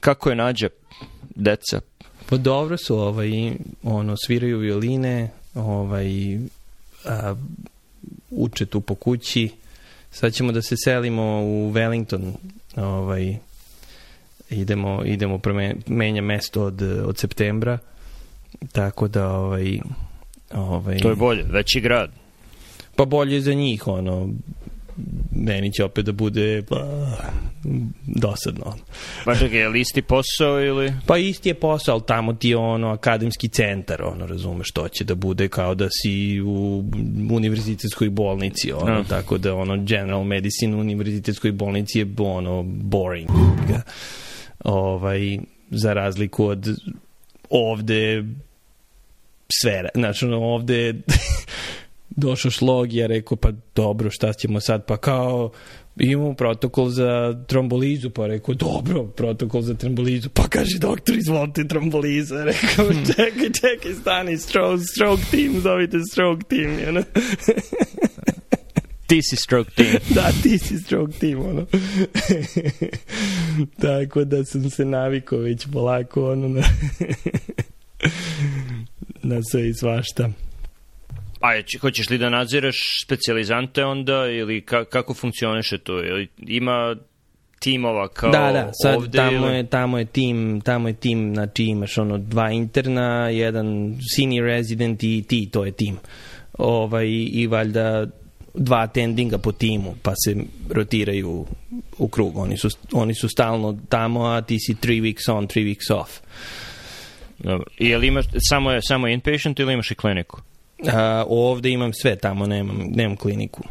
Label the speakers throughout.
Speaker 1: Kako je nađa deca?
Speaker 2: Pa dobro su, ovaj, ono, sviraju violine, ovaj, a, uče tu po kući. Sad ćemo da se selimo u Wellington, ovaj, idemo, idemo prome, menja mesto od, od septembra, tako da, ovaj, ovaj...
Speaker 1: To je bolje, veći grad.
Speaker 2: Pa bolje za njih, ono, meni će opet da bude pa, dosadno.
Speaker 1: Pa čekaj, je li isti posao ili?
Speaker 2: Pa isti je posao, ali tamo ti je ono akademski centar, ono, razumeš, što će da bude kao da si u univerzitetskoj bolnici, ono, no. tako da, ono, general medicine u univerzitetskoj bolnici je, ono, boring. Ovaj, za razliku od ovde sve, znači, ono, ovde došao šlog, ja rekao, pa dobro, šta ćemo sad? Pa kao, imamo protokol za trombolizu, pa rekao, dobro, protokol za trombolizu, pa kaže, doktor, izvolite tromboliza, rekao, čekaj, čekaj, stani, stroke, stroke team, zovite stroke team, you know?
Speaker 1: ti si stroke team.
Speaker 2: da, ti si stroke team, ono. Tako da sam se navikao već polako, ono, na, na sve i svašta.
Speaker 1: A je, hoćeš li da nadziraš specializante onda ili ka, kako funkcioniše to? Ili ima timova kao
Speaker 2: da, da, sad
Speaker 1: ovde
Speaker 2: tamo
Speaker 1: ili...
Speaker 2: je, tamo je tim, tamo je tim, znači imaš ono dva interna, jedan senior resident i ti, to je tim. Ovaj, I valjda dva tendinga po timu, pa se rotiraju u krug. Oni su, oni su stalno tamo, a ti si three weeks on, three weeks off.
Speaker 1: Dobro. I je li imaš, samo je, samo inpatient ili imaš i kliniku?
Speaker 2: A, ovde imam sve, tamo nemam, nemam kliniku.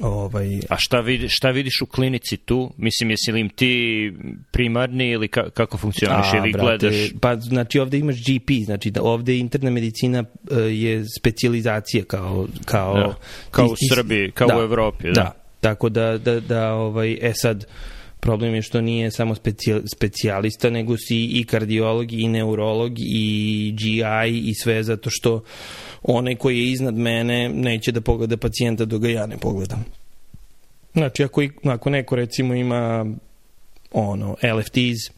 Speaker 2: Ovaj...
Speaker 1: A šta, vidi, šta vidiš u klinici tu? Mislim, jesi li im ti primarni ili ka, kako funkcioniš ili brate, gledaš?
Speaker 2: Pa, znači, ovde imaš GP, znači da ovde interna medicina uh, je specializacija kao... Kao,
Speaker 1: da, kao u Srbiji, kao da, u Evropi. Da,
Speaker 2: da tako da, da, da ovaj, e sad, problem je što nije samo specijal, specijalista, nego si i kardiolog, i neurolog, i GI, i sve zato što onaj koji je iznad mene neće da pogleda pacijenta dok ga ja ne pogledam. Znači, ako, ako neko recimo ima ono, LFTs,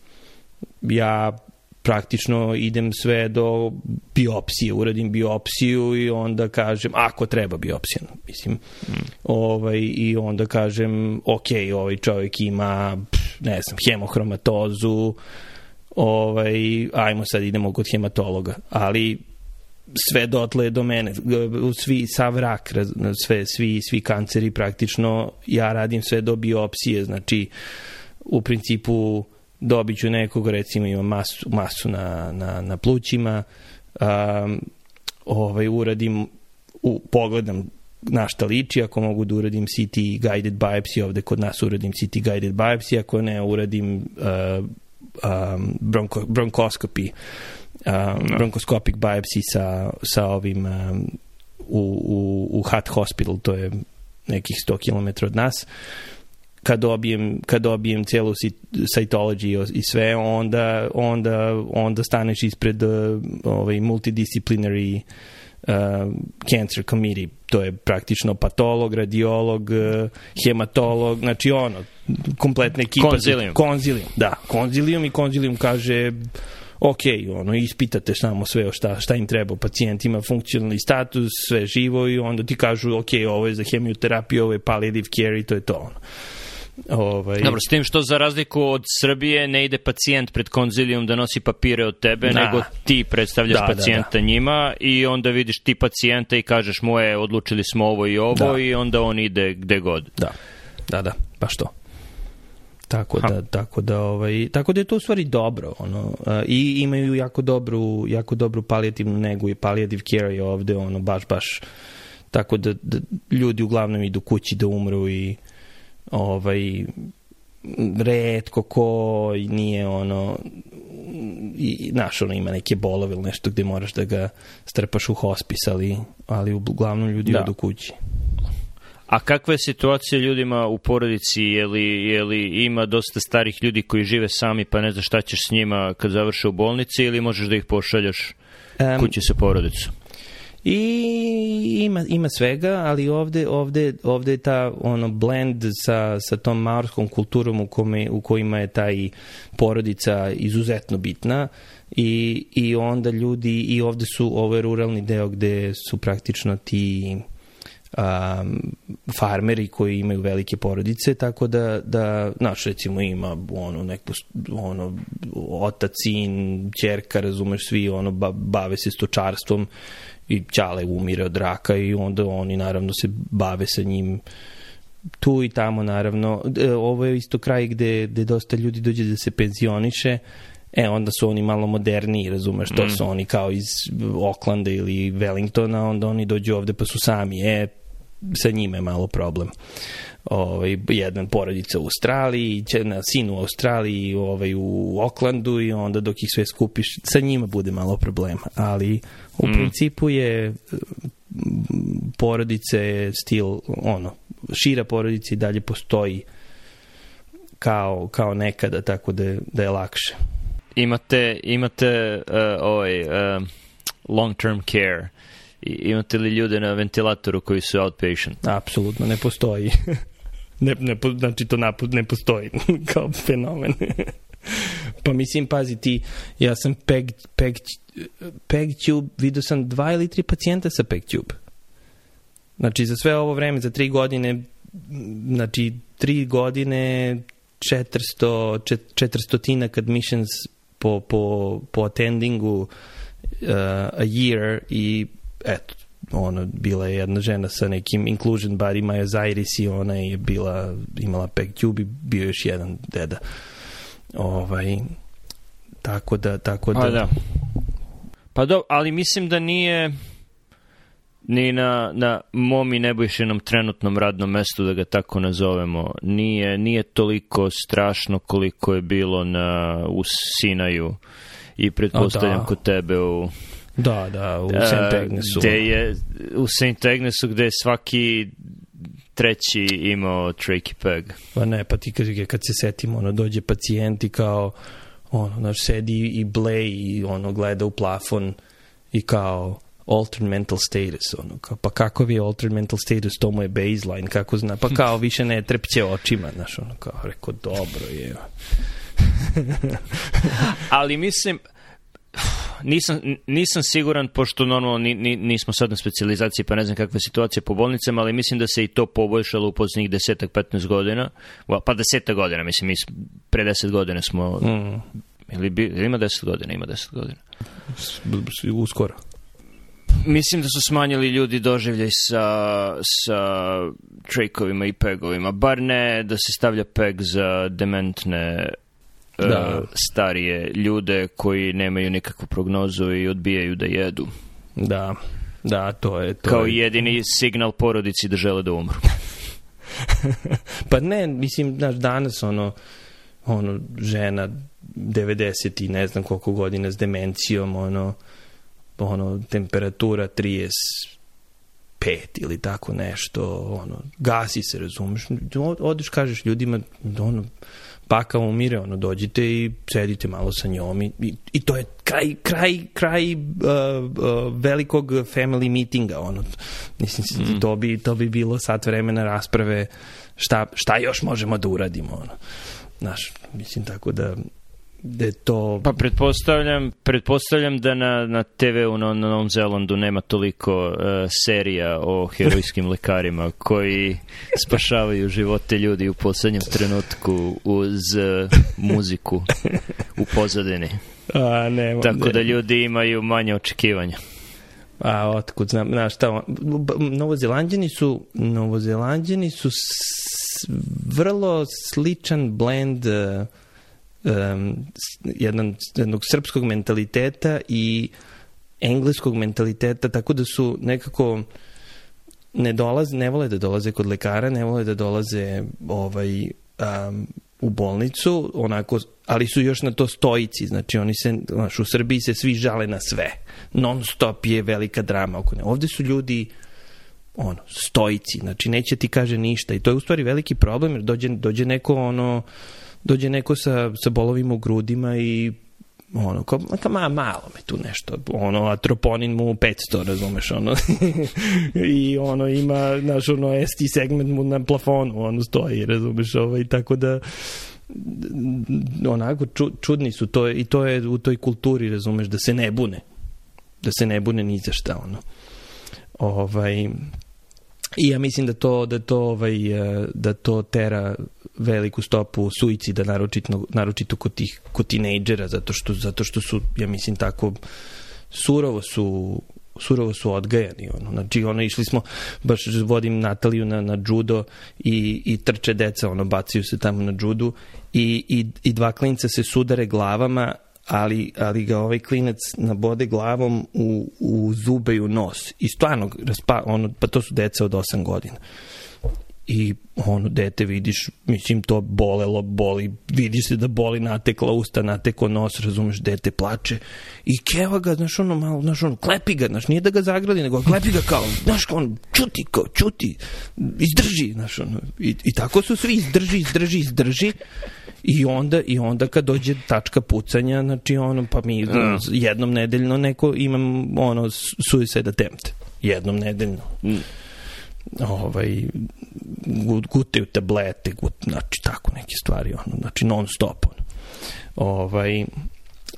Speaker 2: ja praktično idem sve do biopsije, uradim biopsiju i onda kažem, ako treba biopsija, mislim, mm. ovaj, i onda kažem, ok, ovaj čovjek ima, ne znam, hemohromatozu, ovaj, ajmo sad idemo kod hematologa, ali sve dotle do mene, svi, sav rak, sve, svi, svi kanceri praktično, ja radim sve do biopsije, znači u principu dobit ću nekog, recimo ima masu, masu na, na, na plućima, um, ovaj, uradim, u, pogledam na šta liči, ako mogu da uradim CT guided biopsy, ovde kod nas uradim CT guided biopsy, ako ne uradim uh, um, bronko, bronkoskopi um, no. bronkoskopik biopsy sa, sa ovim um, u, u, u Hat Hospital, to je nekih 100 km od nas. Kad dobijem, kad dobijem celu cytology i sve, onda, onda, onda staneš ispred uh, ovaj, multidisciplinary uh, cancer committee. To je praktično patolog, radiolog, uh, hematolog, znači ono, kompletna ekipa.
Speaker 1: Konzilium.
Speaker 2: Konzilium, da. Konzilium i konzilium kaže ok, ono, ispitate samo sve o šta, šta im treba pacijentima, funkcionalni status, sve živo i onda ti kažu, ok, ovo je za hemioterapiju, ovo je palliative care i to je to, ono.
Speaker 1: Ovaj... Dobro, s tim što za razliku od Srbije ne ide pacijent pred konzilijom da nosi papire od tebe, da. nego ti predstavljaš da, pacijenta da, da. njima i onda vidiš ti pacijenta i kažeš mu je, odlučili smo ovo i ovo da. i onda on ide gde god.
Speaker 2: Da, da, da, baš to. Tako da, tako da, ovaj, tako da je to u stvari dobro, ono, i imaju jako dobru, jako dobru palijativnu negu i palijativ care je ovde, ono, baš, baš, tako da, da ljudi uglavnom idu kući da umru i, ovaj, redko ko nije ono i, znaš, ono ima neke bolove ili nešto gde moraš da ga strpaš u hospis, ali, ali uglavnom ljudi da. odu kući.
Speaker 1: A kakva je situacija ljudima u porodici? Je li, je li ima dosta starih ljudi koji žive sami pa ne znaš šta ćeš s njima kad završe u bolnici ili možeš da ih pošaljaš um, kući sa porodicom?
Speaker 2: I ima, ima svega, ali ovde, ovde, ovde je ta ono blend sa, sa tom maorskom kulturom u, kome, u kojima je taj porodica izuzetno bitna i, i onda ljudi i ovde su, ovo je ruralni deo gde su praktično ti um, farmeri koji imaju velike porodice, tako da, da naš recimo ima ono, neku, ono, otac, sin, čerka, razumeš, svi ono, bave se stočarstvom i Ćale umire od raka i onda oni naravno se bave sa njim tu i tamo naravno. E, ovo je isto kraj gde, gde dosta ljudi dođe da se penzioniše E, onda su oni malo moderniji, razumeš, to mm. su oni kao iz Oklanda ili Wellingtona, onda oni dođu ovde pa su sami. E, sa njima je malo problem. Ovaj, jedan porodica u Australiji, na sinu u Australiji, ovaj, u Oklandu i onda dok ih sve skupiš, sa njima bude malo problema. Ali u mm. principu je porodice stil, ono, šira porodica i dalje postoji kao, kao nekada, tako da, da je lakše.
Speaker 1: Imate, imate uh, ovaj, uh, long-term care imate li ljude na ventilatoru koji su outpatient?
Speaker 2: Apsolutno, ne postoji. ne, ne, znači to naput, ne postoji kao fenomen. pa mislim, pazi ti, ja sam peg, peg, peg tube, vidio sam dva ili tri pacijenta sa peg tube. Znači, za sve ovo vreme, za tri godine, znači, tri godine, 400, 400 admissions po, po, po attendingu uh, a year i eto, ono, bila je jedna žena sa nekim inclusion barima je Zairis i ona je bila, imala peg tube i bio još jedan deda. Ovaj, tako da, tako da...
Speaker 1: Pa da. Pa do, ali mislim da nije ni na, na mom i nebojšenom trenutnom radnom mestu, da ga tako nazovemo, nije, nije toliko strašno koliko je bilo na, u Sinaju i pretpostavljam da. kod tebe u
Speaker 2: Da, da, u St. Agnesu.
Speaker 1: Gde je, u St. Agnesu gde je svaki treći imao trachea peg.
Speaker 2: Pa ne, pa ti kad, kad se setimo, ono, dođe pacijent i kao, ono, znaš, sedi i blej i ono, gleda u plafon i kao, altered mental status, ono, kao, pa kako je altered mental status, to mu je baseline, kako zna, pa kao više ne trepće očima, znaš, ono, kao, rekao, dobro je.
Speaker 1: Ali mislim, nisam, nisam siguran, pošto normalno ni, ni, nismo sad na specializaciji, pa ne znam kakva je situacija po bolnicama, ali mislim da se i to poboljšalo u posljednjih desetak, 15 godina. Pa desetak godina, mislim, mi pre deset godina smo... Mm. Ili, bi, ili ima deset godina? Ima deset godina.
Speaker 2: Uskoro.
Speaker 1: Mislim da su smanjili ljudi doživljaj sa, sa trejkovima i pegovima. Bar ne da se stavlja peg za dementne da. uh, starije ljude koji nemaju nikakvu prognozu i odbijaju da jedu.
Speaker 2: Da, da, to je... To
Speaker 1: Kao
Speaker 2: je...
Speaker 1: jedini signal porodici da žele da umru.
Speaker 2: pa ne, mislim, znaš, danas ono, ono, žena 90 i ne znam koliko godina s demencijom, ono, ono, temperatura 35 ili tako nešto, ono, gasi se, razumeš, odeš, kažeš ljudima, ono, baka umire, ono, dođite i sedite malo sa njom i, i to je kraj, kraj, kraj uh, uh, velikog family meetinga, ono, mislim, mm. to, bi, to bi bilo sat vremena rasprave šta, šta još možemo da uradimo, ono. Znaš, mislim, tako da da je to...
Speaker 1: Pa pretpostavljam, pretpostavljam da na, na TV-u na, na Novom Zelandu nema toliko uh, serija o herojskim lekarima koji spašavaju živote ljudi u poslednjem trenutku uz uh, muziku u pozadini.
Speaker 2: A, nema,
Speaker 1: Tako da ljudi imaju manje očekivanja.
Speaker 2: A otkud znam, znaš šta, Novozelanđani su Novozelanđani su s, vrlo sličan blend uh, um, jedan, jednog srpskog mentaliteta i engleskog mentaliteta, tako da su nekako ne dolaze, ne vole da dolaze kod lekara, ne vole da dolaze ovaj, um, u bolnicu, onako, ali su još na to stojici, znači oni se, znaš, u Srbiji se svi žale na sve. Non stop je velika drama oko ne. Ovde su ljudi ono, stojici, znači neće ti kaže ništa i to je u stvari veliki problem jer dođe, dođe neko ono dođe neko sa, sa bolovima u grudima i ono, kao, kao ma, malo me tu nešto, ono, a troponin mu 500, razumeš, ono, i ono, ima, znaš, ono, ST segment mu na plafonu, ono, stoji, razumeš, ovaj, tako da, onako, ču, čudni su to, i to je u toj kulturi, razumeš, da se ne bune, da se ne bune ni za šta, ono, ovaj, I ja mislim da to da to ovaj da to tera veliku stopu suicida naročito naročito kod tih kod tinejdžera zato što zato što su ja mislim tako surovo su surovo su odgajani ono. Znači ono išli smo baš vodim Nataliju na na judo i i trče deca ono bacaju se tamo na judu i i i dva klinca se sudare glavama ali, ali ga ovaj klinac nabode glavom u, u zube i u nos. I stvarno, raspa, ono, pa to su deca od 8 godina. I ono, dete vidiš, mislim, to bolelo, boli, vidi se da boli, natekla usta, nateko nos, razumeš, dete plače. I keva ga, znaš, ono, malo, znaš, ono, klepi ga, znaš, nije da ga zagradi, nego klepi ga kao, znaš, on, čuti, kao, čuti, izdrži, znaš, ono. I, I tako su svi, izdrži, izdrži, izdrži. I onda, I onda kad dođe tačka pucanja, znači ono, pa mi mm. jednom nedeljno neko imam ono suicide attempt. Jednom nedeljno. Mm. Ovaj, gutaju tablete, gut, znači tako neke stvari, ono, znači non stop. Ono. Ovaj,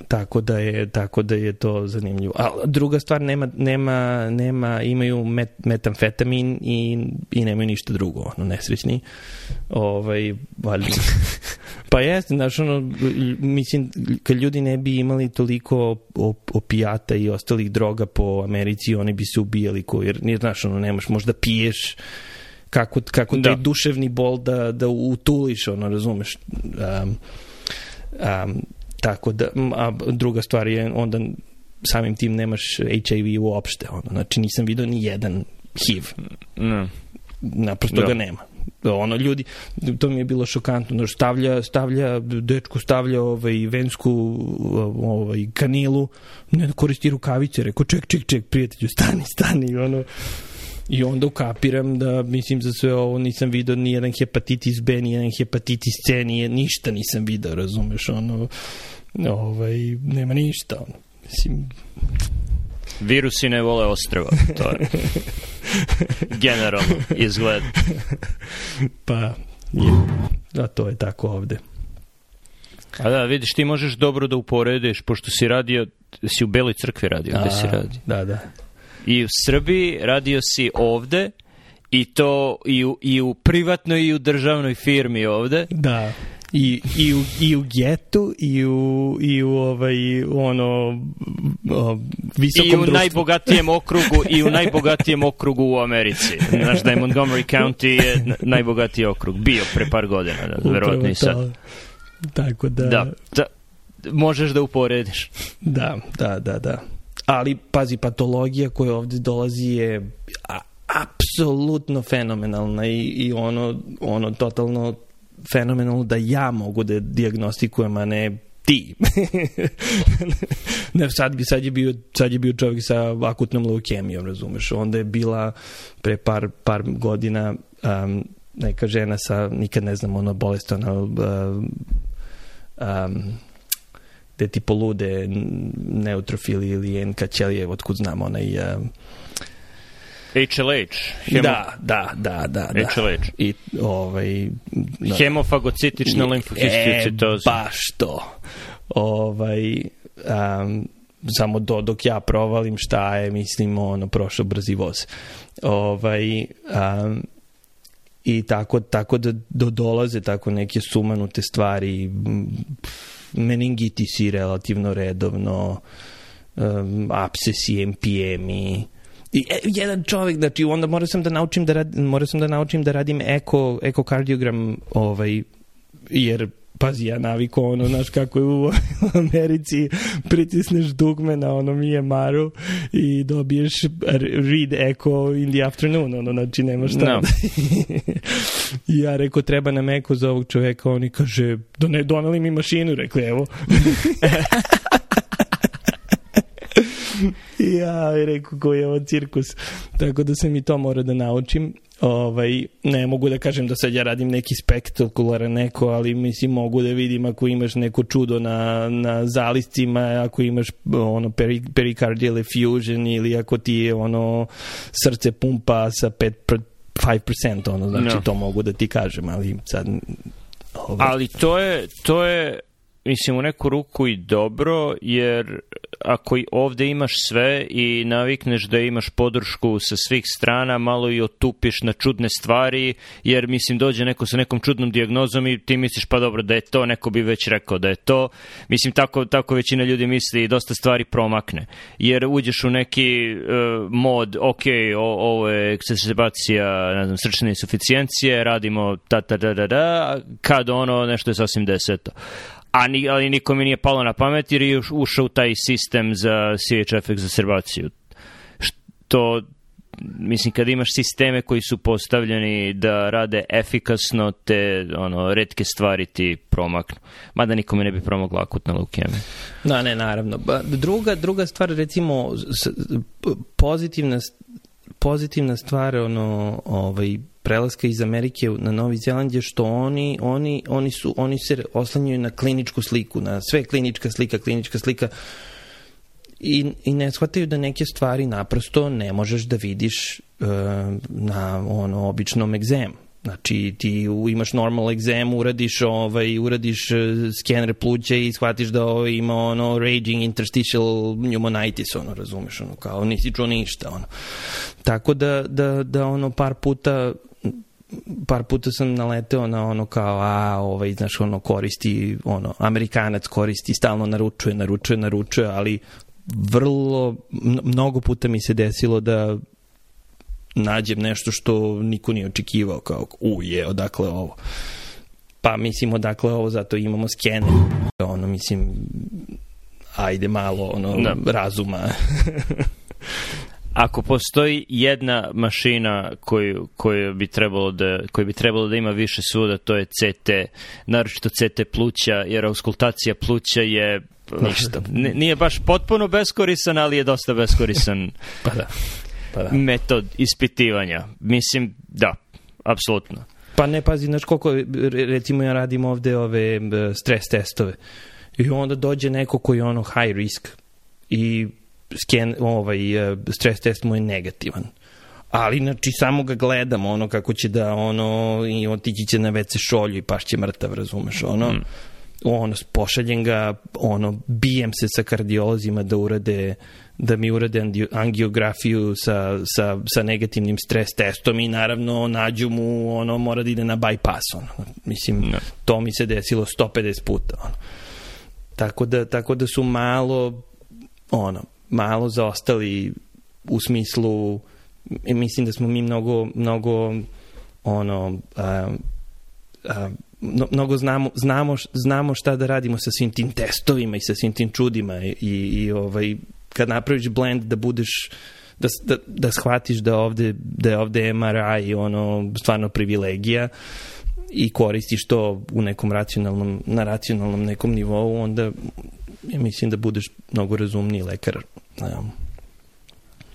Speaker 2: tako da je tako da je to zanimljivo. A druga stvar nema nema nema imaju met, metamfetamin i i nemaju ništa drugo, ono nesrećni. Ovaj valjda. pa jeste, znači ono mislim kad ljudi ne bi imali toliko opijata i ostalih droga po Americi, oni bi se ubijali ko jer nije znaš ono nemaš možda piješ kako kako da. taj duševni bol da da utuliš ono razumeš um, um, Tako da, a druga stvar je onda samim tim nemaš HIV uopšte. Ono. Znači nisam vidio ni jedan HIV. No. Naprosto da. ga nema ono ljudi to mi je bilo šokantno znači stavlja stavlja dečko stavlja ovaj vensku ovaj kanilu ne koristi rukavice rekao ček ček ček prijatelju stani stani ono. I onda ukapiram da, mislim, za sve ovo nisam video ni jedan hepatitis B, ni jedan hepatitis C, nije, ništa nisam video, razumeš, ono, ovaj, nema ništa, ono, mislim...
Speaker 1: Virusi ne vole ostrava, to je generalno izgled.
Speaker 2: Pa, je, da, to je tako ovde.
Speaker 1: A da, vidiš, ti možeš dobro da uporediš, pošto si radio, si u Beloj crkvi radio, gde si radio.
Speaker 2: Da, da
Speaker 1: i u Srbiji, radio si ovde i to i u, i u privatnoj i u državnoj firmi ovde.
Speaker 2: Da. I, i, u, i u getu i u, i u ovaj, ono, o, visokom I u društvu.
Speaker 1: najbogatijem okrugu i u najbogatijem okrugu u Americi. Znaš da je Montgomery County je najbogatiji okrug. Bio pre par godina, da, verovatno i sad.
Speaker 2: Tako da...
Speaker 1: Da, da, možeš da uporediš.
Speaker 2: Da, da, da, da ali pazi, patologija koja ovde dolazi je a, apsolutno fenomenalna i, i ono, ono totalno fenomenalno da ja mogu da diagnostikujem, a ne ti. ne, sad, bi, sad, je bio, sad je bio čovjek sa akutnom leukemijom, razumeš. Onda je bila pre par, par godina um, neka žena sa, nikad ne znam, ona bolest, ona um, um, gde ti polude neutrofili ili NK ćelije, otkud znam onaj... Uh,
Speaker 1: HLH.
Speaker 2: Hemo... Da, da, da, da. da.
Speaker 1: HLH.
Speaker 2: I, ovaj,
Speaker 1: da. Hemofagocitična limfocistioza.
Speaker 2: E, baš to. Ovaj, um, samo do, dok ja provalim šta je, mislim, ono, prošao brzi voz. Ovaj, um, I tako, tako da do, dolaze tako neke sumanute stvari, pff, meningitisi relativno redovno, um, abscesi, MPM-i, I e, jedan čovek, znači onda morao sam da naučim da radim, morao sam da naučim da radim eko, ekokardiogram, ovaj, jer pazi, ja naviko ono, znaš kako je u Americi, pritisneš dugme na ono Mijemaru i dobiješ read echo in the afternoon, ono, znači nema šta. No. I ja rekao, treba nam eko za ovog čoveka, oni kaže, ne, doneli mi mašinu, rekli, evo. I ja rekao koji je ovo cirkus. Tako da se mi to mora da naučim. Ovaj, ne mogu da kažem da sad ja radim neki spektakularan neko, ali mislim mogu da vidim ako imaš neko čudo na, na zaliscima, ako imaš ono peri, pericardial effusion ili ako ti je ono srce pumpa sa 5 5% ono, znači no. to mogu da ti kažem, ali sad
Speaker 1: Ovaj. Ali to je, to je mislim u neku ruku i dobro, jer ako ovde imaš sve i navikneš da imaš podršku sa svih strana, malo i otupiš na čudne stvari, jer mislim dođe neko sa nekom čudnom dijagnozom i ti misliš pa dobro da je to, neko bi već rekao da je to. Mislim tako, tako većina ljudi misli i dosta stvari promakne. Jer uđeš u neki uh, mod, ok, o, ovo je eksesebacija, ne znam, srčne insuficijencije, radimo ta ta da da da, kad ono nešto je sasvim deseto a ni, ali nikome nije palo na pamet jer je ušao u taj sistem za CHF exacerbaciju. Što, mislim, kad imaš sisteme koji su postavljeni da rade efikasno, te ono, redke stvari ti promaknu. Mada nikome ne bi promogla akutna leukemija.
Speaker 2: Da, ne, naravno. Druga, druga stvar, recimo, pozitivna, pozitivna stvar, ono, ovaj, prelaska iz Amerike na Novi Zeland je što oni, oni, oni, su, oni se oslanjaju na kliničku sliku, na sve klinička slika, klinička slika i, i ne shvataju da neke stvari naprosto ne možeš da vidiš uh, na ono običnom egzemu. Znači ti imaš normal egzem, uradiš ovaj uradiš e, skener pluća i shvatiš da ovaj ima ono raging interstitial pneumonitis, ono razumeš, ono kao nisi čuo ništa, ono. Tako da da da ono par puta par puta sam naleteo na ono kao, a, ovaj, znaš, ono, koristi, ono, Amerikanac koristi, stalno naručuje, naručuje, naručuje, ali vrlo, mnogo puta mi se desilo da nađem nešto što niko nije očekivao, kao, u, je, odakle ovo. Pa mislim, odakle ovo, zato imamo skener. Ono, mislim, ajde malo, ono, da. razuma.
Speaker 1: ako postoji jedna mašina koju, koju bi trebalo da, koju bi trebalo da ima više suda, to je CT, naročito CT pluća, jer auskultacija pluća je ništa. Nije baš potpuno beskorisan, ali je dosta beskorisan
Speaker 2: pa da.
Speaker 1: Pa da. metod ispitivanja. Mislim, da, apsolutno.
Speaker 2: Pa ne, pazi, znaš koliko, recimo ja radim ovde ove stres testove i onda dođe neko koji je ono high risk i sken, ovaj, e, stres test mu je negativan ali znači samo ga gledam ono kako će da ono i otići će na WC šolju i pašće mrtav razumeš ono mm. ono pošaljem ga ono bijem se sa kardiolozima da urade da mi urade angiografiju sa, sa, sa negativnim stres testom i naravno nađu mu ono mora da ide na bypass ono. mislim no. to mi se desilo 150 puta ono. tako da tako da su malo ono malo zaostali u smislu mislim da smo mi mnogo mnogo ono a, a, mnogo znamo, znamo, znamo šta da radimo sa svim tim testovima i sa svim tim čudima i, i ovaj, kad napraviš blend da budeš da, da, da shvatiš da ovde, da je ovde MRI ono stvarno privilegija i koristiš to u nekom racionalnom, na racionalnom nekom nivou, onda ja mislim da budeš mnogo razumniji lekar.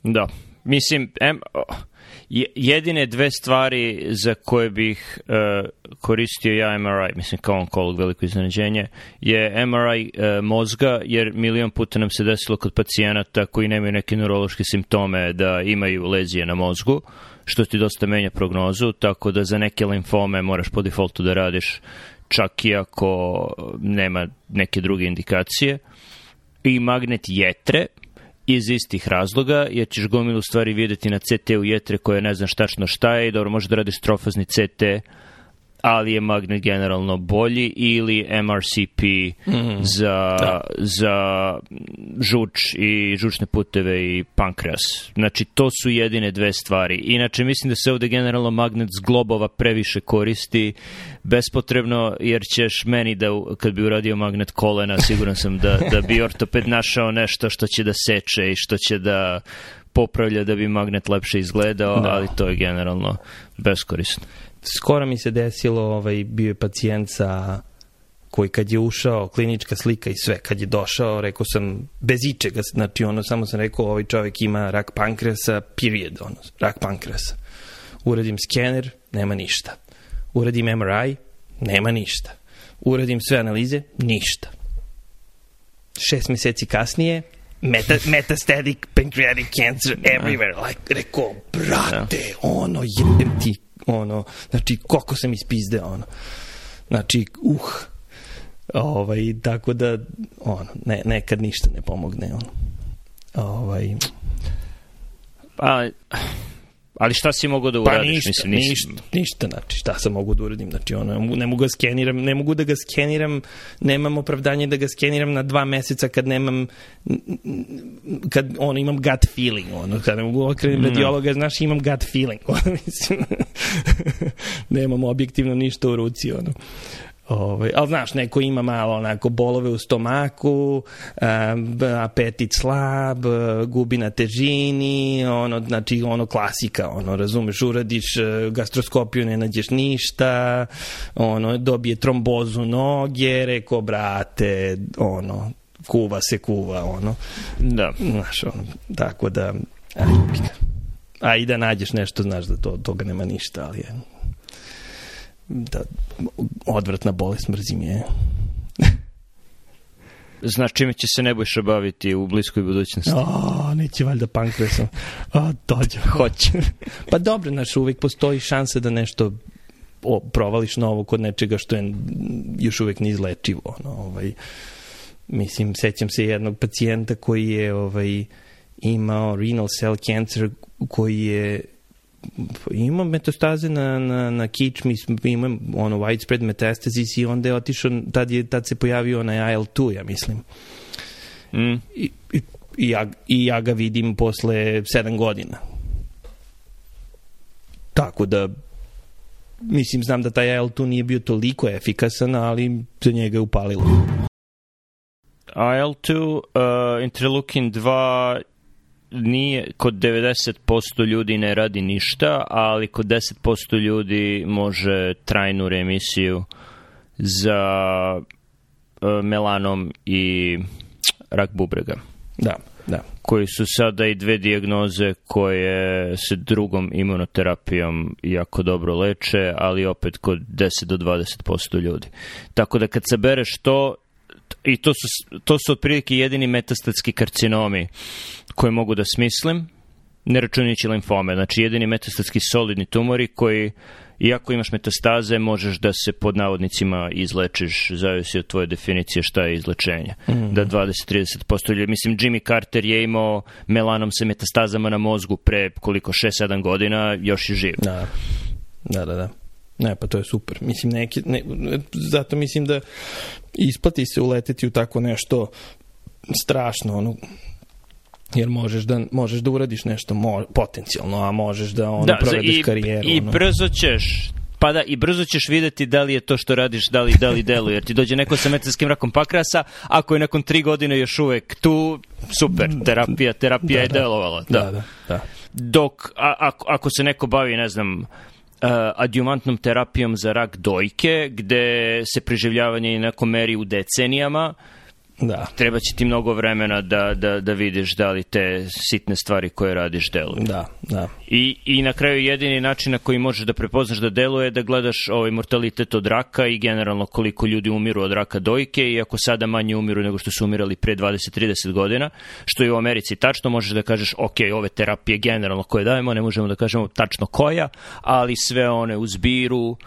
Speaker 1: Da. Mislim, em, jedine dve stvari za koje bih uh, koristio ja MRI, mislim kao onkolog veliko iznenađenje, je MRI uh, e, mozga, jer milion puta nam se desilo kod pacijenata koji nemaju neke neurološke simptome da imaju lezije na mozgu, što ti dosta menja prognozu, tako da za neke limfome moraš po defaultu da radiš čak i ako nema neke druge indikacije. I magnet jetre, iz istih razloga, jer ćeš gomilu stvari videti na CT-u jetre koje ne znam štačno šta je i dobro, može da radiš trofazni CT, ali je magnet generalno bolji ili MRCP mm, za, da. za žuč i žučne puteve i pankreas. Znači, to su jedine dve stvari. Inače, mislim da se ovde generalno magnet z globova previše koristi bespotrebno, jer ćeš meni da, kad bi uradio magnet kolena, siguran sam da, da bi ortoped našao nešto što će da seče i što će da popravlja da bi magnet lepše izgledao, da. ali to je generalno beskorisno
Speaker 2: skoro mi se desilo, ovaj, bio je pacijent sa koji kad je ušao, klinička slika i sve, kad je došao, rekao sam, bez ičega, znači ono, samo sam rekao, ovaj čovjek ima rak pankreasa, period, ono, rak pankreasa. Uradim skener, nema ništa. Uradim MRI, nema ništa. Uradim sve analize, ništa. Šest meseci kasnije, meta, metastatic pancreatic cancer everywhere. Like, rekao, brate, ono, jebem ti, ono, znači, koliko sam ispizde, ono. Znači, uh, ovaj, tako da, ono, ne, nekad ništa ne pomogne, ono. Ovaj,
Speaker 1: Pa, ali šta si mogu da pa uradiš?
Speaker 2: Pa ništa, Mislim, ništa, ništa, znači šta sam mogu da uradim, znači ono, ne mogu, ga skeniram, ne mogu da ga skeniram, nemam opravdanje da ga skeniram na dva meseca kad nemam, kad ono, imam gut feeling, ono, kad ne mogu okrenim mm. radiologa, znaš, imam gut feeling, ono, mislim, nemam objektivno ništa u ruci, ono. Ovaj, ali znaš, neko ima malo onako bolove u stomaku, apetit slab, gubi na težini, ono, znači ono klasika, ono, razumeš, uradiš e, gastroskopiju, ne nađeš ništa, ono, dobije trombozu noge, reko, brate, ono, kuva se kuva, ono.
Speaker 1: Da.
Speaker 2: Znaš, ono, tako da, aj, a i da nađeš nešto, znaš da to, toga nema ništa, ali je, da, odvratna bolest, mrzim je.
Speaker 1: Znaš čime će se Nebojša baviti u bliskoj budućnosti?
Speaker 2: O, neće valjda pankresom. O, dođe.
Speaker 1: Hoće.
Speaker 2: pa dobro, znaš, uvek postoji šansa da nešto o, provališ novo kod nečega što je još uvek neizlečivo. Ono, ovaj, mislim, sećam se jednog pacijenta koji je ovaj, imao renal cell cancer koji je imam metastaze na, na, na kičmi, imam ono widespread metastasis i onda je otišao, tad, je, tad se pojavio onaj IL-2, ja mislim. Mm. I, i, i, ja, I ja ga vidim posle sedam godina. Tako da mislim, znam da taj IL-2 nije bio toliko efikasan, ali za njega je upalilo.
Speaker 1: IL-2, uh, interleukin 2 nije, kod 90% ljudi ne radi ništa, ali kod 10% ljudi može trajnu remisiju za uh, melanom i rak bubrega.
Speaker 2: Da, da.
Speaker 1: Koji su sada i dve dijagnoze koje se drugom imunoterapijom jako dobro leče, ali opet kod 10 do 20% ljudi. Tako da kad sabereš to, i to su, to su otprilike jedini metastatski karcinomi koje mogu da smislim, ne računajući limfome, znači jedini metastatski solidni tumori koji, iako imaš metastaze, možeš da se pod navodnicima izlečiš, zavisi od tvoje definicije šta je izlečenje. Mm. Da 20-30% ljudi, mislim, Jimmy Carter je imao melanom sa metastazama na mozgu pre koliko, 6-7 godina, još je živ.
Speaker 2: Da, da, da. da. Ne, pa to je super. Mislim, neki, ne, zato mislim da isplati se uleteti u tako nešto strašno, ono, jer možeš da, možeš da uradiš nešto mo, potencijalno, a možeš da ono, da, provedeš i, karijeru.
Speaker 1: I ono. brzo ćeš pa da, i brzo ćeš videti da li je to što radiš, da li, da li deluje. Jer ti dođe neko sa metanskim rakom pakrasa, ako je nakon tri godine još uvek tu, super, terapija, terapija da, je da. delovala.
Speaker 2: Da, da, da. da.
Speaker 1: Dok, a, ako, ako se neko bavi, ne znam, adjuvantnom terapijom za rak dojke, gde se preživljavanje inako meri u decenijama, Da. Treba će ti mnogo vremena da, da, da vidiš da li te sitne stvari koje radiš deluju.
Speaker 2: Da, da.
Speaker 1: I, I na kraju jedini način na koji možeš da prepoznaš da deluje je da gledaš ovaj mortalitet od raka i generalno koliko ljudi umiru od raka dojke i ako sada manje umiru nego što su umirali pre 20-30 godina, što je u Americi tačno, možeš da kažeš ok, ove terapije generalno koje dajemo, ne možemo da kažemo tačno koja, ali sve one u zbiru uh,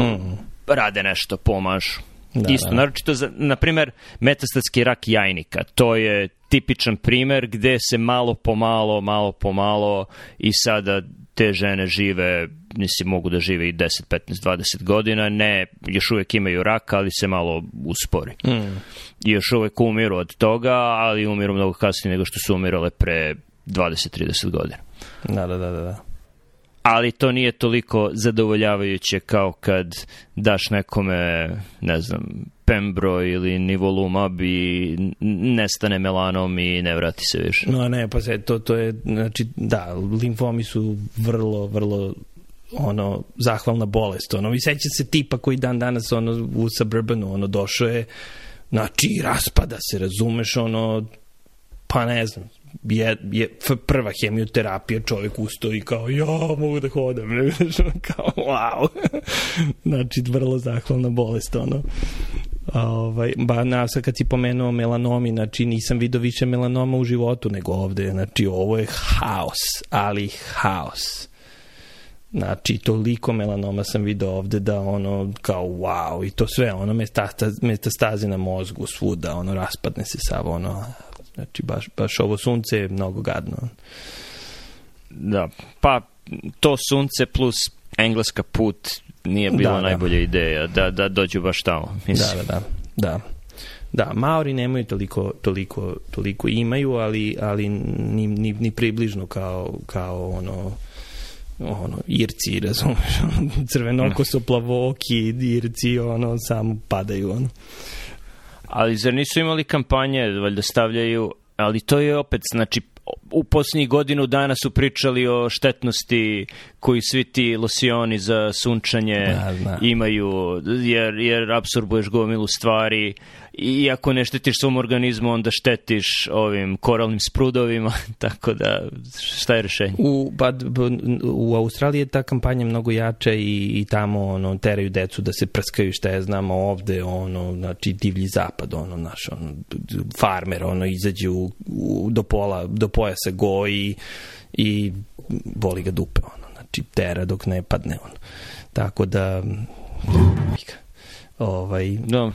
Speaker 1: mm. rade nešto, pomažu. Da, Isto, da. naročito za, na primer, metastatski rak jajnika. To je tipičan primer gde se malo po malo, malo po malo i sada te žene žive, nisi mogu da žive i 10, 15, 20 godina, ne, još uvek imaju rak, ali se malo uspori. Mm. I još uvek umiru od toga, ali umiru mnogo kasnije nego što su umirale pre 20-30 godina.
Speaker 2: Da, da, da, da
Speaker 1: ali to nije toliko zadovoljavajuće kao kad daš nekome, ne znam, Pembro ili Nivolumab i nestane melanom i ne vrati se više.
Speaker 2: No ne, pa se, to, to je, znači, da, limfomi su vrlo, vrlo ono, zahvalna bolest, ono, i seća se tipa koji dan danas, ono, u Suburbanu, ono, došao je, znači, raspada se, razumeš, ono, pa ne znam, je, je prva hemioterapija, čovjek ustao i kao, ja, mogu da hodam, kao, wow. znači, vrlo zahvalna bolest, ono. Ovaj, ba, na, sad kad si pomenuo melanomi, znači nisam vidio više melanoma u životu nego ovde, znači ovo je haos, ali haos. Znači, toliko melanoma sam vidio ovde da ono, kao wow, i to sve, ono, metastaze na mozgu svuda, ono, raspadne se sav, ono, znači, baš, baš ovo sunce je mnogo gadno.
Speaker 1: Da, pa to sunce plus engleska put nije bila da, da. najbolja da. ideja da, da dođu baš tamo.
Speaker 2: Mislim. Da, da, da. da. Da, Maori nemaju toliko, toliko, toliko imaju, ali, ali ni, ni, ni približno kao, kao ono, ono, Irci, razumeš, crvenokoso plavoki, Irci, ono, samo padaju, ono.
Speaker 1: Ali zar nisu imali kampanje, valjda stavljaju, ali to je opet, znači, u posljednjih godinu dana su pričali o štetnosti koji svi ti losioni za sunčanje da, da. imaju, jer, jer absorbuješ gomilu stvari i ako ne štetiš svom organizmu, onda štetiš ovim koralnim sprudovima, tako da šta je rešenje?
Speaker 2: U, pa, u Australiji je ta kampanja mnogo jača i, i tamo ono, teraju decu da se prskaju, šta je znamo ovde, ono, znači divlji zapad, ono, naš, ono, farmer, ono, izađe u, u, do pola, do pojasa goji i boli ga dupe, ono, znači tera dok ne padne, ono. Tako da, ovaj,
Speaker 1: no.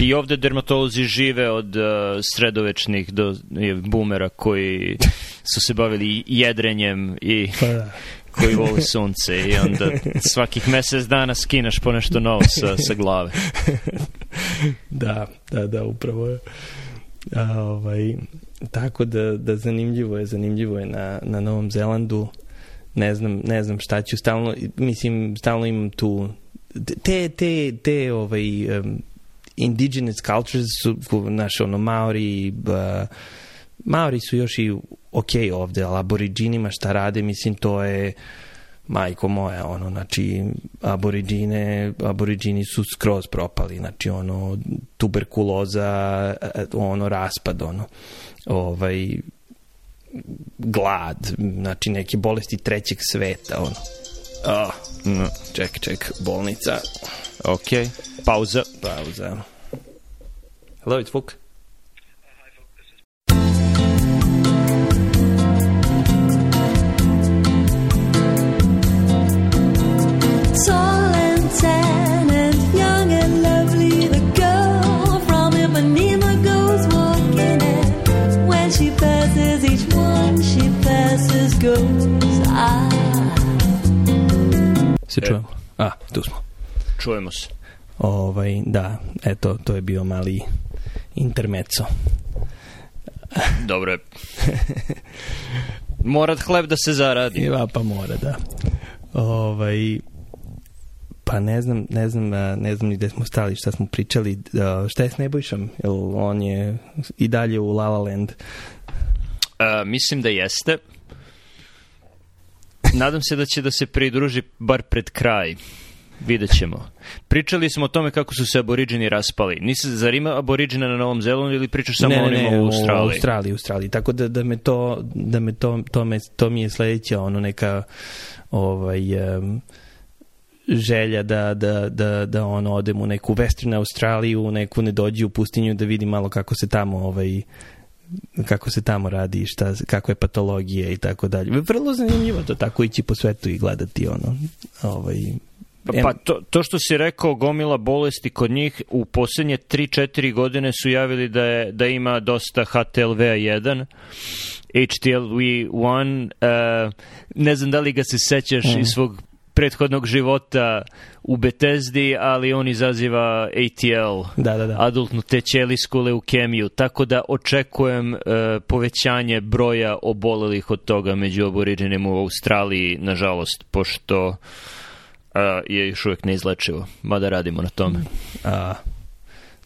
Speaker 1: I ovde dermatolozi žive od uh, sredovečnih do je, bumera koji su se bavili jedrenjem i pa da. koji voli sunce i onda svakih mesec dana skinaš po nešto novo sa, sa glave.
Speaker 2: da, da, da, upravo je. A, ovaj, tako da, da zanimljivo je, zanimljivo je na, na Novom Zelandu. Ne znam, ne znam šta ću stalno, mislim, stalno imam tu te, te, te ovaj, um, indigenous cultures su, naš, ono, Maori, uh, Maori su još i ok ovde, ali aboriđinima šta rade, mislim, to je majko moja, ono, znači, aboriđine, aboriđini su skroz propali, znači, ono, tuberkuloza, ono, raspad, ono, ovaj, glad, znači, neke bolesti trećeg sveta, ono. Oh, no, ček, ček, bolnica.
Speaker 1: Ok, pauza.
Speaker 2: Pauza. Hello, it's Vuk.
Speaker 3: Se čujemo? A, tu smo.
Speaker 1: Čujemo se.
Speaker 2: Ovaj, da, eto, to je bio mali intermeco.
Speaker 1: Dobro je. mora hleb da se zaradi.
Speaker 2: Iva, pa mora, da. Ovaj, pa ne znam, ne znam, ne znam ni gde smo stali, šta smo pričali, šta je s Nebojšom? Jel on je i dalje u La La Land?
Speaker 1: Uh, mislim da jeste. Nadam se da će da se pridruži bar pred kraj. Vidjet ćemo. Pričali smo o tome kako su se aboriđini raspali. Nisi, zar ima aboriđina na Novom Zelandu ili pričaš samo
Speaker 2: ne,
Speaker 1: ne, onima
Speaker 2: ne,
Speaker 1: u Australiji?
Speaker 2: U Australiji, u Australiji. Tako da, da me to, da me to, to, me, to mi je sledeća ono neka ovaj, um, želja da, da, da, da ono odem u neku Western Australiju, u neku ne dođi u pustinju da vidim malo kako se tamo ovaj, kako se tamo radi, šta, kako je patologija i tako dalje. Vrlo zanimljivo to tako ići po svetu i gledati ono, ovaj,
Speaker 1: Pa, pa to, to što si rekao, gomila bolesti kod njih, u poslednje 3-4 godine su javili da, je, da ima dosta HTLV1, HTLV1, uh, ne znam da li ga se sećaš mm. iz svog prethodnog života u Bethesdi, ali on izaziva ATL,
Speaker 2: da, da, da.
Speaker 1: adultnu tećelijsku leukemiju, tako da očekujem uh, povećanje broja obolelih od toga među aboriđenima u Australiji, nažalost, pošto a, je još uvek neizlečivo, mada radimo na tome.
Speaker 2: A,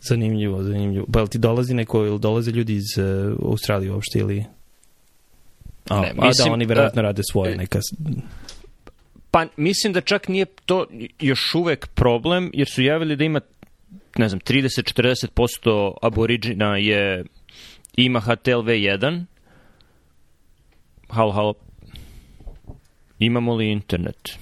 Speaker 2: zanimljivo, zanimljivo. Pa ti dolazi neko, ili dolaze ljudi iz uh, Australije uopšte ili... A, ne, mislim, a da, oni verovatno rade svoje neka...
Speaker 1: Pa mislim da čak nije to još uvek problem, jer su javili da ima ne znam, 30-40% aboriđina je ima HTLV1, halo, halo. Imamo li internet?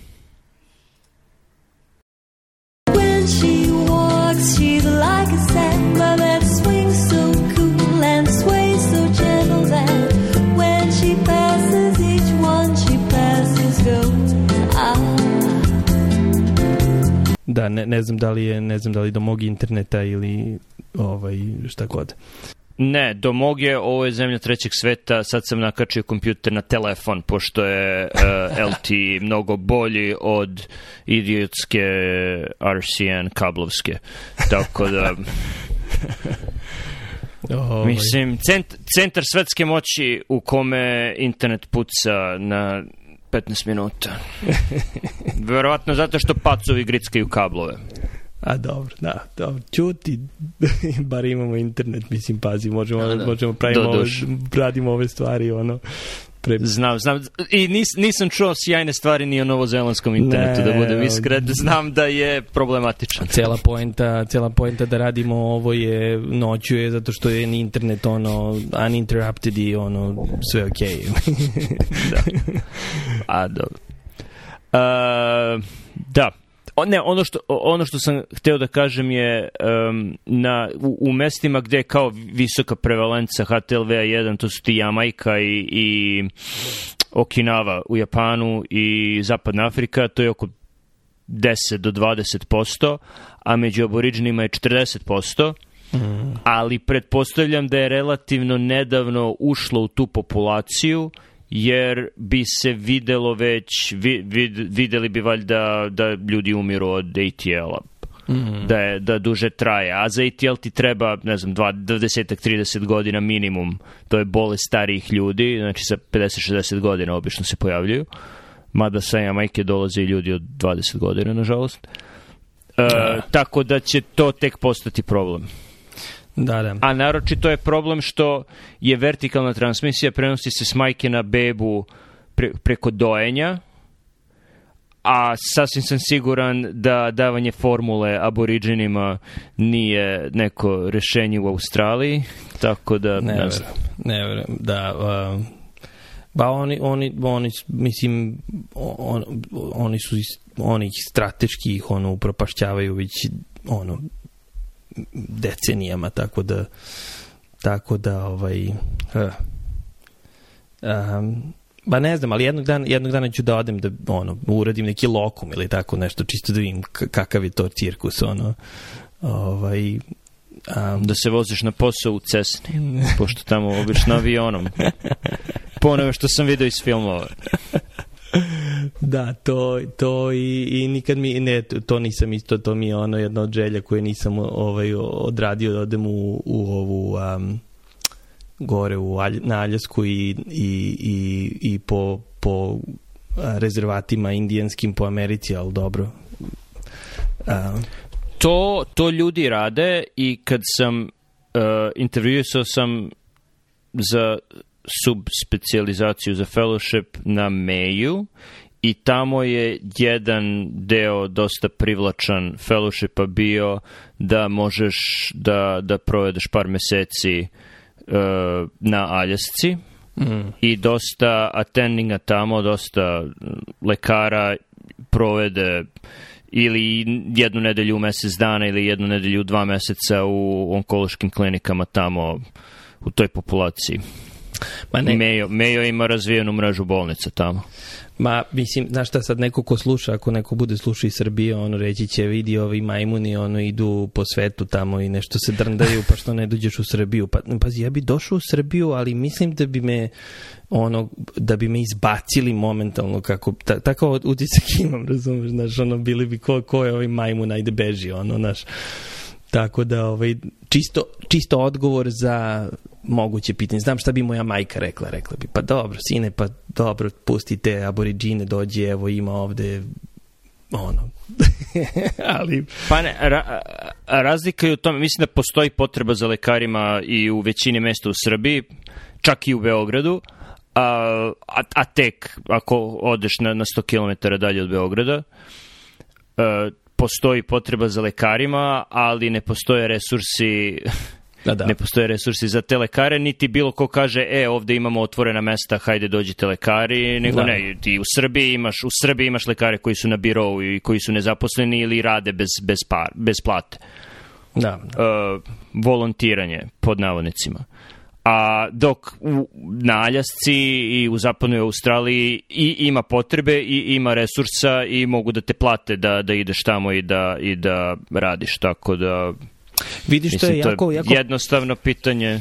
Speaker 3: When she walks, she's like a samba that
Speaker 2: Da, ne, ne znam da li je, ne znam da li do mog interneta ili ovaj, šta god.
Speaker 1: Ne, do mog je, ovo je zemlja trećeg sveta, sad sam nakačio kompjuter na telefon, pošto je uh, LT mnogo bolji od idiotske RCN kablovske. Tako da,
Speaker 2: Ovaj,
Speaker 1: mislim, cent, centar svetske moći u kome internet puca na 15 minuta. Verovatno zato što pacovi grickaju kablove.
Speaker 2: A dobro, da, dobro. Ćuti, bar imamo internet, mislim, pazi, možemo,
Speaker 1: Da, da.
Speaker 2: možemo pravimo ove, radimo ove stvari, ono, pre,
Speaker 1: Znam, znam. I nis, nisam čuo sjajne stvari ni o novozelandskom internetu,
Speaker 2: Ne,
Speaker 1: da budem iskren. Znam da je problematičan.
Speaker 2: Cela poenta, cela poenta da radimo ovo je noću je zato što je internet ono uninterrupted i ono sve okej.
Speaker 1: A, dobro. Uh, da. O, ne, ono što, ono što sam hteo da kažem je um, na, u, u mestima gde je kao visoka prevalenca HTLV-1, to su ti Jamajka i, i Okinawa u Japanu i Zapadna Afrika, to je oko 10 do 20%, a među aboriđenima je 40%, ali pretpostavljam da je relativno nedavno ušlo u tu populaciju, jer bi se videlo već, vi, vid, videli bi valjda da ljudi umiru od ATL-a. Da, je, da duže traje. A za ATL ti treba, ne znam, 20-30 godina minimum. To je bolest starijih ljudi, znači sa 50-60 godina obično se pojavljuju. Mada sa Jamajke dolaze i ljudi od 20 godina, nažalost. E, tako da će to tek postati problem.
Speaker 2: Da, da.
Speaker 1: A naročito je problem što je vertikalna transmisija, prenosi se s majke na bebu pre, preko dojenja, a sasvim sam siguran da davanje formule aboriđenima nije neko rešenje u Australiji, tako da ne,
Speaker 2: Ne
Speaker 1: znam.
Speaker 2: ne verujem, da, um, ba oni, oni, oni, mislim, on, oni su, oni ih strateški ih ono upropašćavaju već ono decenijama, tako da tako da ovaj uh, um, Ba ne znam, ali jednog dana, jednog dana ću da odem da ono, uradim neki lokum ili tako nešto, čisto da vidim kakav je to cirkus, ono. Ovaj, um,
Speaker 1: Da se voziš na posao u Cesni, pošto tamo obično avionom. Po onome što sam video iz filmova.
Speaker 2: Da, to, to i, i nikad mi, ne, to nisam isto, to mi je ono jedna od želja koje nisam ovaj, odradio da odem u, u ovu um, gore u Alj, na Aljasku i, i, i, i po, po rezervatima indijanskim po Americi, ali dobro. A,
Speaker 1: To, to ljudi rade i kad sam uh, intervjuisao sam za subspecializaciju za fellowship na Mayu i tamo je jedan deo dosta privlačan fellowshipa bio da možeš da, da provedeš par meseci uh, na Aljasci
Speaker 2: mm,
Speaker 1: i dosta attendinga tamo, dosta lekara provede ili jednu nedelju u mesec dana ili jednu nedelju u dva meseca u onkološkim klinikama tamo u toj populaciji.
Speaker 2: Ma ne,
Speaker 1: Mejo, Mejo ima razvijenu mrežu bolnica tamo.
Speaker 2: Ma, mislim, znaš šta sad neko ko sluša, ako neko bude sluša iz Srbije, ono reći će vidi ovi majmuni, ono idu po svetu tamo i nešto se drndaju, pa što ne dođeš u Srbiju. Pa, pazi, ja bi došao u Srbiju, ali mislim da bi me ono, da bi me izbacili momentalno kako, ta, takav utisak imam, razumeš, znaš, ono, bili bi ko, ko je ovaj majmun, ajde beži, ono, znaš. Tako da, ovaj, čisto, čisto odgovor za moguće pitanje. Znam šta bi moja majka rekla, rekla bi, pa dobro, sine, pa dobro, pustite aboriđine, dođe, evo ima ovde ono, ali
Speaker 1: Pa ne, ra, a- razlika je u tome, mislim da postoji potreba za lekarima i u većini mesta u Srbiji, čak i u Beogradu, a, a, a tek ako odeš na, na 100 km dalje od Beograda, e, postoji potreba za lekarima, ali ne postoje resursi
Speaker 2: Da, da.
Speaker 1: Ne postoje resursi za te lekare, niti bilo ko kaže, e, ovde imamo otvorena mesta, hajde dođite lekari, nego
Speaker 2: Da.
Speaker 1: ne, ti u Srbiji imaš, u Srbiji imaš lekare koji su na birovu i koji su nezaposleni ili rade bez, bez, par, bez plate.
Speaker 2: Da,
Speaker 1: uh, volontiranje, pod navodnicima. A dok u, na Aljasci i u zapadnoj Australiji i ima potrebe i ima resursa i mogu da te plate da, da ideš tamo i da, i da radiš. Tako da,
Speaker 2: Vidiš, to je
Speaker 1: mislim,
Speaker 2: jako, jako
Speaker 1: jednostavno pitanje.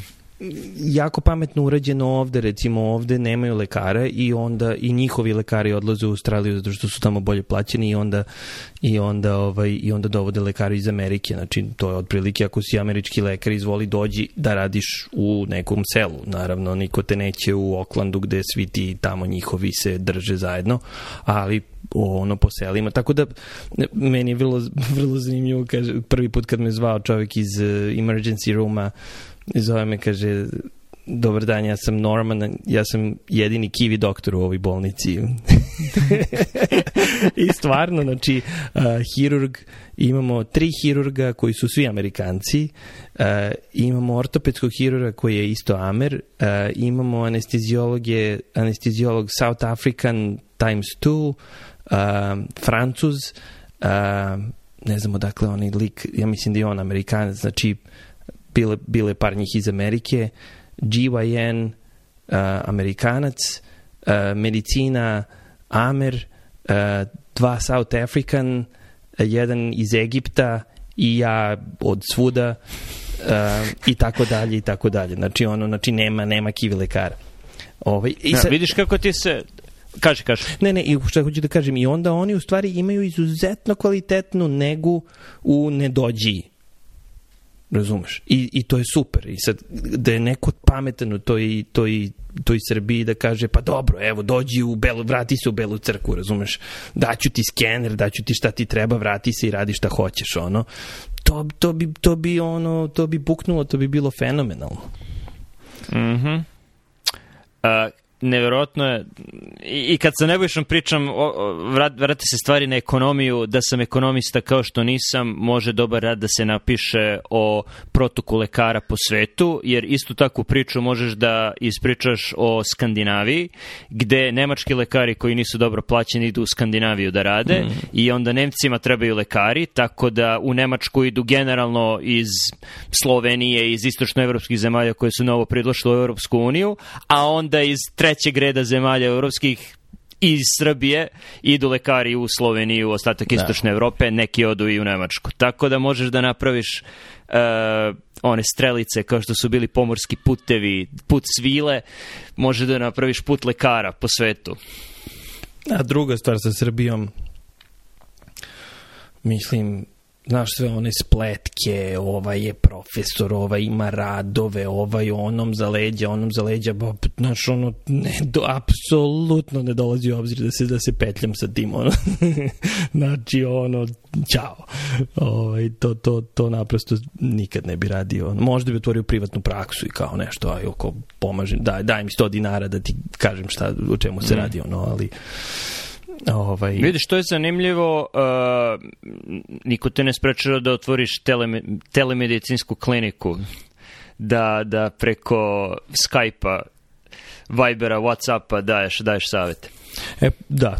Speaker 2: Jako pametno urađeno ovde, recimo ovde nemaju lekara i onda i njihovi lekari odlaze u Australiju zato što su tamo bolje plaćeni i onda i onda ovaj i onda dovode lekare iz Amerike. Znači to je otprilike ako si američki lekar izvoli dođi da radiš u nekom selu. Naravno niko te neće u Oklandu gde svi ti tamo njihovi se drže zajedno, ali ono po selima. Tako da meni je vrlo, vrlo zanimljivo kaže, prvi put kad me zvao čovjek iz uh, emergency rooma zove me, kaže, dobar dan, ja sam Norman, ja sam jedini kivi doktor u ovoj bolnici. I stvarno, znači, uh, hirurg, imamo tri hirurga koji su svi Amerikanci, uh, imamo ortopedskog hirurga koji je isto Amer, uh, imamo anestezijologe, anestezijolog South African times two, uh, Francuz, uh, ne znam odakle onaj lik, ja mislim da je on Amerikanac, znači bile, bile par njih iz Amerike, GYN, uh, Amerikanac, uh, medicina, Amer, uh, dva South African, uh, jedan iz Egipta i ja od svuda uh, i tako dalje i tako dalje. Znači ono, znači nema, nema kivi lekara. Ovaj, i
Speaker 1: Ja,
Speaker 2: sad-
Speaker 1: vidiš kako ti se... Kaži, kaži.
Speaker 2: Ne, ne, i šta hoću da kažem, i onda oni u stvari imaju izuzetno kvalitetnu negu u nedođiji. Razumeš? I, I to je super. I sad, da je neko pametan u toj, toj, toj Srbiji da kaže, pa dobro, evo, dođi u Belu, vrati se u Belu crkvu, razumeš? Daću ti skener, daću ti šta ti treba, vrati se i radi šta hoćeš, ono. To, to, bi, to bi ono, to bi buknulo, to bi bilo fenomenalno.
Speaker 1: Mhm. A, neverovatno je i, i kad sa Nebojšom pričam o, o, vrat, se stvari na ekonomiju da sam ekonomista kao što nisam može dobar rad da se napiše o protoku lekara po svetu jer istu takvu priču možeš da ispričaš o Skandinaviji gde nemački lekari koji nisu dobro plaćeni idu u Skandinaviju da rade
Speaker 2: Mm.
Speaker 1: i onda Nemcima trebaju lekari tako da u Nemačku idu generalno iz Slovenije iz istočnoevropskih zemalja koje su novo pridlošle u Europsku uniju, a onda iz trećeg reda zemalja europskih iz Srbije idu lekari u Sloveniju, u ostatak
Speaker 2: Da.
Speaker 1: istočne Evrope, neki odu i u Nemačku. Tako da možeš da napraviš uh, one strelice kao što su bili pomorski putevi, put svile, može da napraviš put lekara po svetu.
Speaker 2: A druga stvar sa Srbijom, mislim, znaš sve one spletke, ovaj je profesor, ovaj ima radove, ovaj onom za leđa, onom za leđa, ba, znaš, ono, ne, do, apsolutno ne dolazi u obzir da se, da se petljam sa tim, ono. znači, ono, ćao. Ovaj, to, to, to naprosto nikad ne bi radio. Ono, možda bi otvorio privatnu praksu i kao nešto, aj, oko pomažem, daj, daj mi 100 dinara da ti kažem šta, o čemu se radi, ono, ali ovaj,
Speaker 1: Vidiš, to je zanimljivo, uh, niko te ne sprečava da otvoriš teleme, telemedicinsku kliniku, da, da preko Skype-a, Vibera, Whatsappa daješ, daješ savete.
Speaker 2: E, da,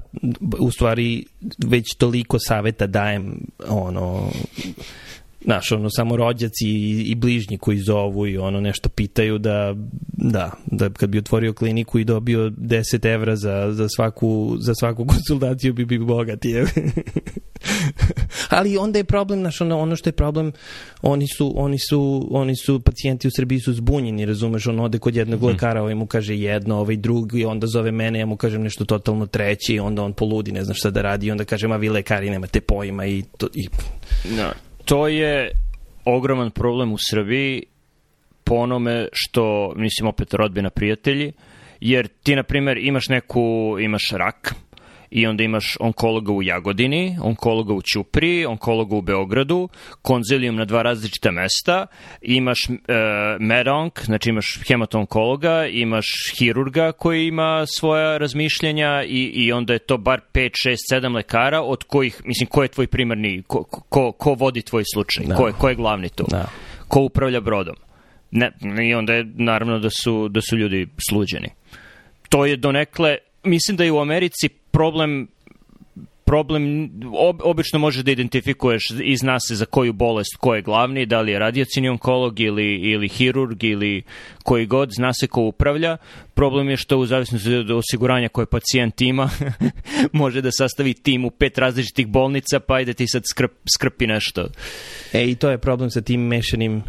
Speaker 2: u stvari već toliko saveta dajem, ono, znaš, ono, samo rođaci i, i bližnji koji zovu i ono nešto pitaju da, da, da kad bi otvorio kliniku i dobio 10 evra za, za, svaku, za svaku konsultaciju bi bi bogati. je. Ali onda je problem, znaš, ono, ono što je problem, oni su, oni su, oni su, pacijenti u Srbiji su zbunjeni, razumeš, on ode kod jednog lekara, ovaj mu kaže jedno, ovaj drugi, onda zove mene, ja mu kažem nešto totalno treće i onda on poludi, ne zna šta da radi i onda kaže, ma vi lekari nemate pojma i, to, i
Speaker 1: No. To je ogroman problem u Srbiji po onome što, mislim, opet rodbina prijatelji, jer ti, na primer, imaš neku, imaš rak, i onda imaš onkologa u Jagodini, onkologa u Ćupriji, onkologa u Beogradu, konzilijum na dva različita mesta, imaš e, medonk, znači imaš hematonkologa, imaš hirurga koji ima svoja razmišljenja i, i onda je to bar 5, 6, 7 lekara od kojih, mislim, ko je tvoj primarni, ko, ko, ko vodi tvoj slučaj,
Speaker 2: Da.
Speaker 1: ko, je, ko je glavni tu,
Speaker 2: Da.
Speaker 1: ko upravlja brodom. Ne, I onda je naravno da su, da su ljudi sluđeni. To je donekle, mislim da je u Americi problem problem, ob, obično možeš da identifikuješ i zna se za koju bolest ko je glavni, da li je radiocini onkolog ili, ili hirurg ili koji god, zna se ko upravlja. Problem je što u zavisnosti od osiguranja koje pacijent ima, može da sastavi tim u pet različitih bolnica, pa ajde ti sad skrp, skrpi nešto.
Speaker 2: E, i to je problem sa tim mešanim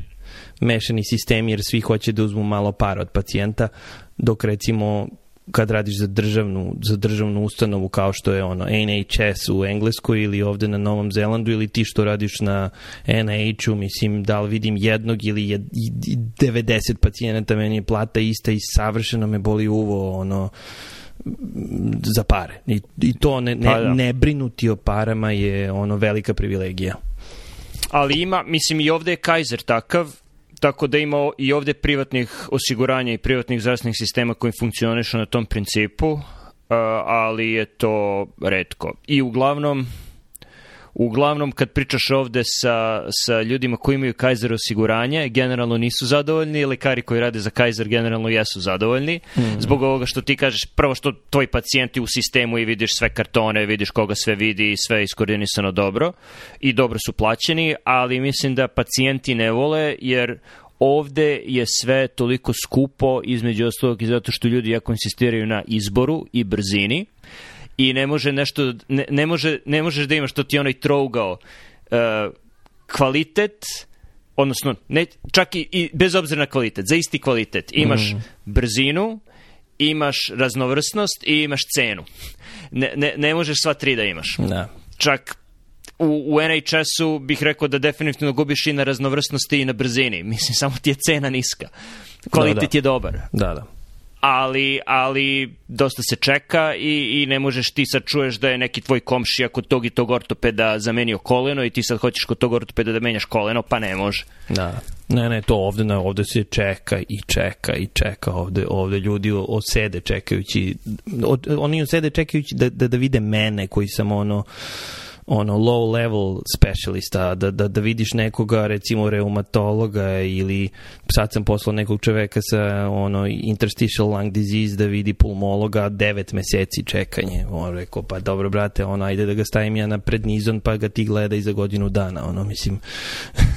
Speaker 2: mešani sistemi, jer svi hoće da uzmu malo para od pacijenta, dok recimo kad radiš za državnu, za državnu ustanovu kao što je ono NHS u Engleskoj ili ovde na Novom Zelandu ili ti što radiš na NIH-u, mislim da li vidim jednog ili je, 90 pacijenata meni je plata ista i savršeno me boli uvo ono za pare. I, i to ne, ne, pa da. ne brinuti o parama je ono velika privilegija.
Speaker 1: Ali ima, mislim i ovde je Kaiser takav, Tako da ima i ovde privatnih osiguranja i privatnih zdravstvenih sistema koji funkcionišu na tom principu, ali je to redko. I uglavnom, uglavnom kad pričaš ovde sa, sa ljudima koji imaju Kaiser osiguranje, generalno nisu zadovoljni, lekari koji rade za Kaiser generalno jesu zadovoljni, mm. zbog ovoga što ti kažeš, prvo što tvoji pacijenti u sistemu i vidiš sve kartone, vidiš koga sve vidi i sve je iskoordinisano dobro i dobro su plaćeni, ali mislim da pacijenti ne vole jer ovde je sve toliko skupo između ostalog i zato što ljudi jako insistiraju na izboru i brzini i ne može nešto, ne, ne, može, ne možeš da imaš to ti onaj trougao uh, kvalitet, odnosno ne, čak i, i bez obzira na kvalitet, za isti kvalitet imaš mm. brzinu, imaš raznovrsnost i imaš cenu. Ne, ne, ne možeš sva tri da imaš.
Speaker 2: Da.
Speaker 1: Čak u, u NHS-u bih rekao da definitivno gubiš i na raznovrsnosti i na brzini. Mislim, samo ti je cena niska. Kvalitet da, da. je dobar.
Speaker 2: Da, da
Speaker 1: ali, ali dosta se čeka i, i ne možeš ti sad čuješ da je neki tvoj komšija kod tog i tog ortopeda zamenio koleno i ti sad hoćeš kod tog ortopeda da menjaš koleno, pa ne može.
Speaker 2: Da. Ne, ne, to ovde, ne, ovde se čeka i čeka i čeka ovde, ovde ljudi osede čekajući, od, oni osede čekajući da, da, da vide mene koji sam ono, ono low level specialista, da, da, da vidiš nekoga recimo reumatologa ili sad sam poslao nekog čoveka sa ono interstitial lung disease da vidi pulmologa, 9 meseci čekanje. On rekao, pa dobro brate, ono, ajde da ga stavim ja na prednizon pa ga ti gleda i za godinu dana, ono, mislim.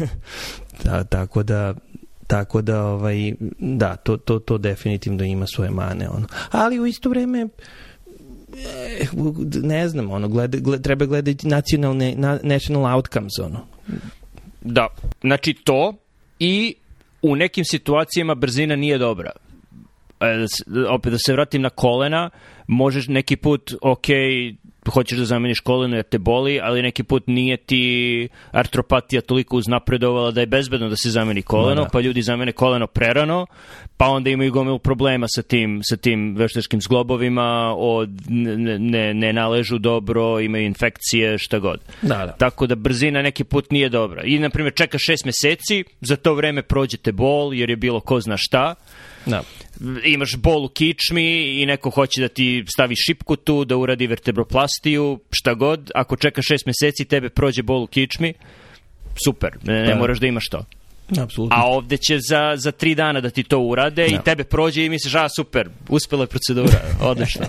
Speaker 2: da, tako da, tako da ovaj da to to to definitivno ima svoje mane ono ali u isto vreme Eh, ne znam, ono, gleda, gleda, treba gledati nacionalne, na, national outcomes, ono.
Speaker 1: Da, znači to i u nekim situacijama brzina nije dobra. E, opet da se vratim na kolena, možeš neki put, ok, hoćeš da zameniš koleno jer te boli, ali neki put nije ti artropatija toliko uznapredovala da je bezbedno da se zameni koleno, da. pa ljudi zamene koleno prerano, pa onda imaju gomilu problema sa tim, sa tim veštačkim zglobovima, od, ne, ne, ne naležu dobro, imaju infekcije, šta god.
Speaker 2: Da, da.
Speaker 1: Tako da brzina neki put nije dobra. I, na primjer, čeka šest meseci, za to vreme prođete bol, jer je bilo ko zna šta,
Speaker 2: Da.
Speaker 1: Imaš bol u kičmi i neko hoće da ti stavi šipku tu, da uradi vertebroplastiju, šta god. Ako čeka šest meseci, tebe prođe bol u kičmi, super, ne, ne da. moraš da imaš to.
Speaker 2: Apsolutno.
Speaker 1: A ovde će za, za tri dana da ti to urade da. i tebe prođe i misliš, a super, uspela je procedura, odlično.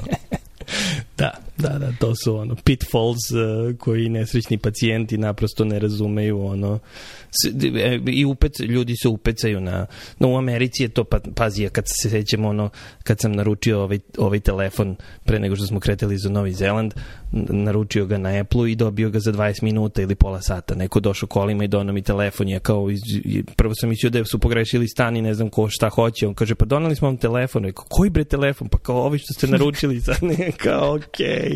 Speaker 2: da, da, da, to su ono pitfalls uh, koji nesrećni pacijenti naprosto ne razumeju ono E, i upec, ljudi se upecaju na, no u Americi je to, pa, pazi, kad se sećamo ono, kad sam naručio ovaj, ovaj telefon pre nego što smo kretali za Novi Zeland, naručio ga na Apple-u i dobio ga za 20 minuta ili pola sata. Neko došao kolima i donao mi telefon, ja kao, iz, prvo sam mislio da su pogrešili stan i ne znam ko šta hoće. On kaže, pa donali smo vam telefon. Rekao, koji bre telefon? Pa kao ovi što ste naručili sad. Ne, kao, okej. Okay.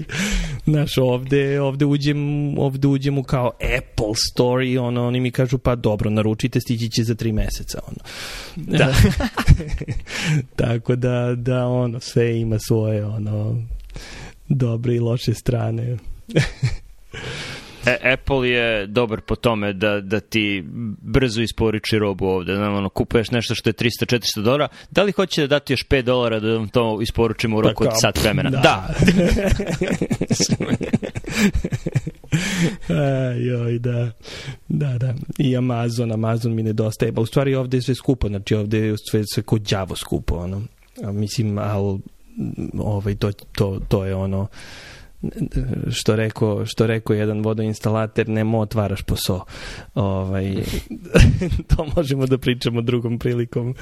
Speaker 2: Znaš, ovde, ovde uđem, ovde uđem u kao Apple story, ono, oni mi kažu, pa dobro, naručite, stići će za tri meseca. Ono.
Speaker 1: Da.
Speaker 2: Tako da, da, ono, sve ima svoje, ono, dobre i loše strane.
Speaker 1: E, Apple je dobar po tome da, da ti brzo isporuči robu ovde. Znam, ono, kupuješ nešto što je 300-400 dolara. Da li hoće da dati još 5 dolara da vam to isporučimo u roku pa od sat vremena? Da. da.
Speaker 2: Joj, da. Da, da. I Amazon, Amazon mi nedostaje. Pa u stvari ovde je sve skupo, znači ovde je sve, sve kod đavo skupo, ono. A, mislim, al ovaj, to, to, to je ono što rekao, što rekao jedan vodoinstalater, nemo otvaraš posao. Ovaj, to možemo da pričamo drugom prilikom.